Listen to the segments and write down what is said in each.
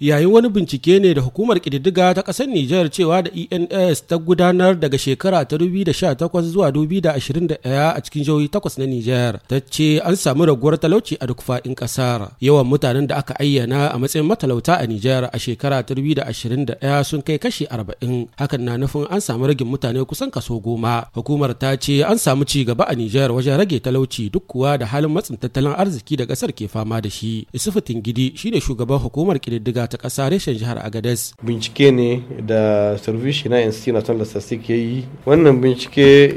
Yayin wani bincike ne da hukumar ƙididdiga ta ƙasar Nijar cewa da ENS ta gudanar daga shekara ta 2018 zuwa 2021 a cikin jihohi takwas na Nijar ta ce an samu raguwar talauci a duk faɗin ƙasar. Yawan mutanen da aka ayyana a matsayin matalauta a Nijar a shekara ta 2021 sun kai kashi 40. Hakan na nufin an samu ragin mutane kusan kaso goma. Hukumar ta ce an samu ci gaba a Nijar wajen rage talauci duk kuwa da halin matsin tattalin arziki da ƙasar ke fama da shi. Isufu Tingidi shine shugaban hukumar ƙididdiga ta ƙasa reshen jihar Agadez. Bincike ne da Service na Institute National Statistics ya yi. Wannan bincike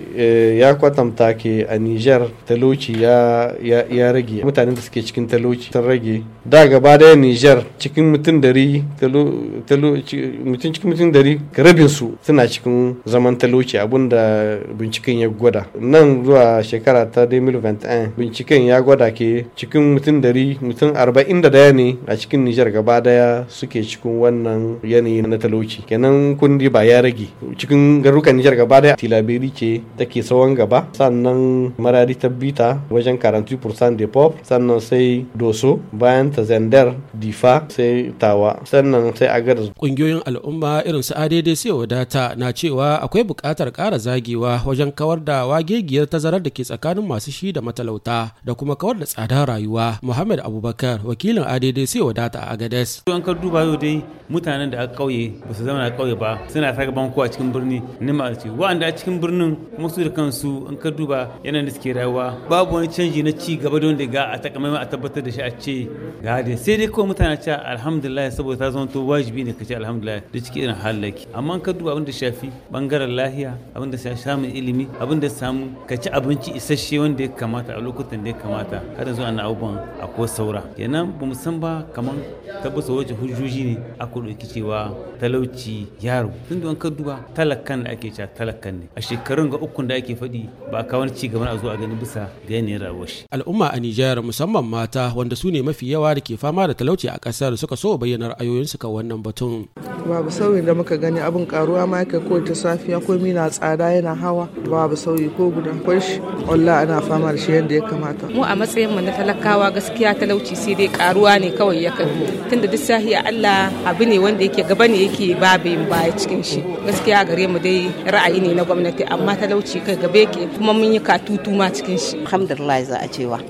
ya kwatanta ke a Niger talauci ya, ya, rage. Mutanen da suke cikin talauci sun rage. Da gaba ɗaya Niger cikin mutum dari mutum cikin mutum dari rabin su suna cikin zaman talauci abin da binciken ya gwada. Nan zuwa shekara ta 2021 binciken ya gwada ke cikin mutum dari mutum arba'in da ɗaya ne a cikin Niger gaba ɗaya suke cikin wannan yanayi na talauci. Kenan kundi ba ya rage. Cikin garukan nijar gaba ɗaya tilaberi ce take tsawon gaba. Sannan maradi ta bita wajen 40% de pop. Sannan sai doso bayan ta zandar difa sai tawa. Sannan sai agar ƙungiyoyin al'umma irin su adede sai wadata na cewa akwai buƙatar ƙara zagewa wajen kawar da wagegiyar tazarar da ke tsakanin masu shi da matalauta da kuma kawar da tsadar rayuwa. Muhammad abubakar wakilin adede sai wadata a agades ka duba yau dai mutanen da aka kauye ba su zama a kauye ba suna ta gaban kowa cikin birni nima ce. Wa'anda a cikin birnin kuma su da kansu in ka duba yanayin da suke rayuwa babu wani canji na ci gaba don da ga a takamaimai a tabbatar da shi a ce ga dai. Sai dai kawai mutane ce alhamdulillah saboda ta zama to wajibi ne ka ce alhamdulillah da cikin irin halaki amma in ka duba abin da shafi ɓangaren lahiya abin da samun ilimi abin da samu ka ci abinci isasshe wanda ya kamata a lokutan da ya kamata kada zuwa na abubuwan akwai saura. Kenan ba mu san ba kamar tabbata wajen hujjoji ne aka ɗauki cewa talauci yaro. Tun da ka duba talakan da ake cewa talakan ne. A shekarun ga ukun da ake faɗi ba ka wani cigaba a zo a gani bisa ga yanayin rayuwar shi. Al'umma a Nijar musamman mata wanda su ne mafi yawa da ke fama da talauci a ƙasar suka so bayyana ra'ayoyinsu kan wannan batun. Babu sauyin da muka gani abin karuwa ma yake ko ta safiya ko mina tsada yana hawa. Babu sauyi ko guda akwai shi wallahi ana fama da shi yadda ya kamata. Mu a matsayin mu na talakawa gaskiya talauci sai dai karuwa ne kawai ya kai tunda duk sahiya Allah abu ne wanda yake gaba ne yake babu baya cikin shi. Gaskiya gare mu dai ra'ayi ne na gwamnati amma talauci kai gaba yake kuma mun yi katutu ma cikin shi. Alhamdulillah za a cewa.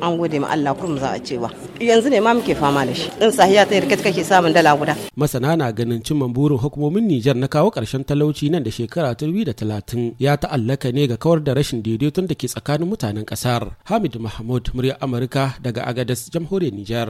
An gode ma Allah kurum za a cewa. Yanzu ne ma muke fama da shi. In sahiya ta riket kake samun dala guda. Masana na ganin cimman burin hukumomin Nijar na kawo ƙarshen talauci nan da shekara 2030 ya ta'allaka ne ga kawar da rashin daidaiton da ke tsakanin mutanen ƙasar Hamid Mahmud murya Amurka daga Agadez jamhuriyar Nijar.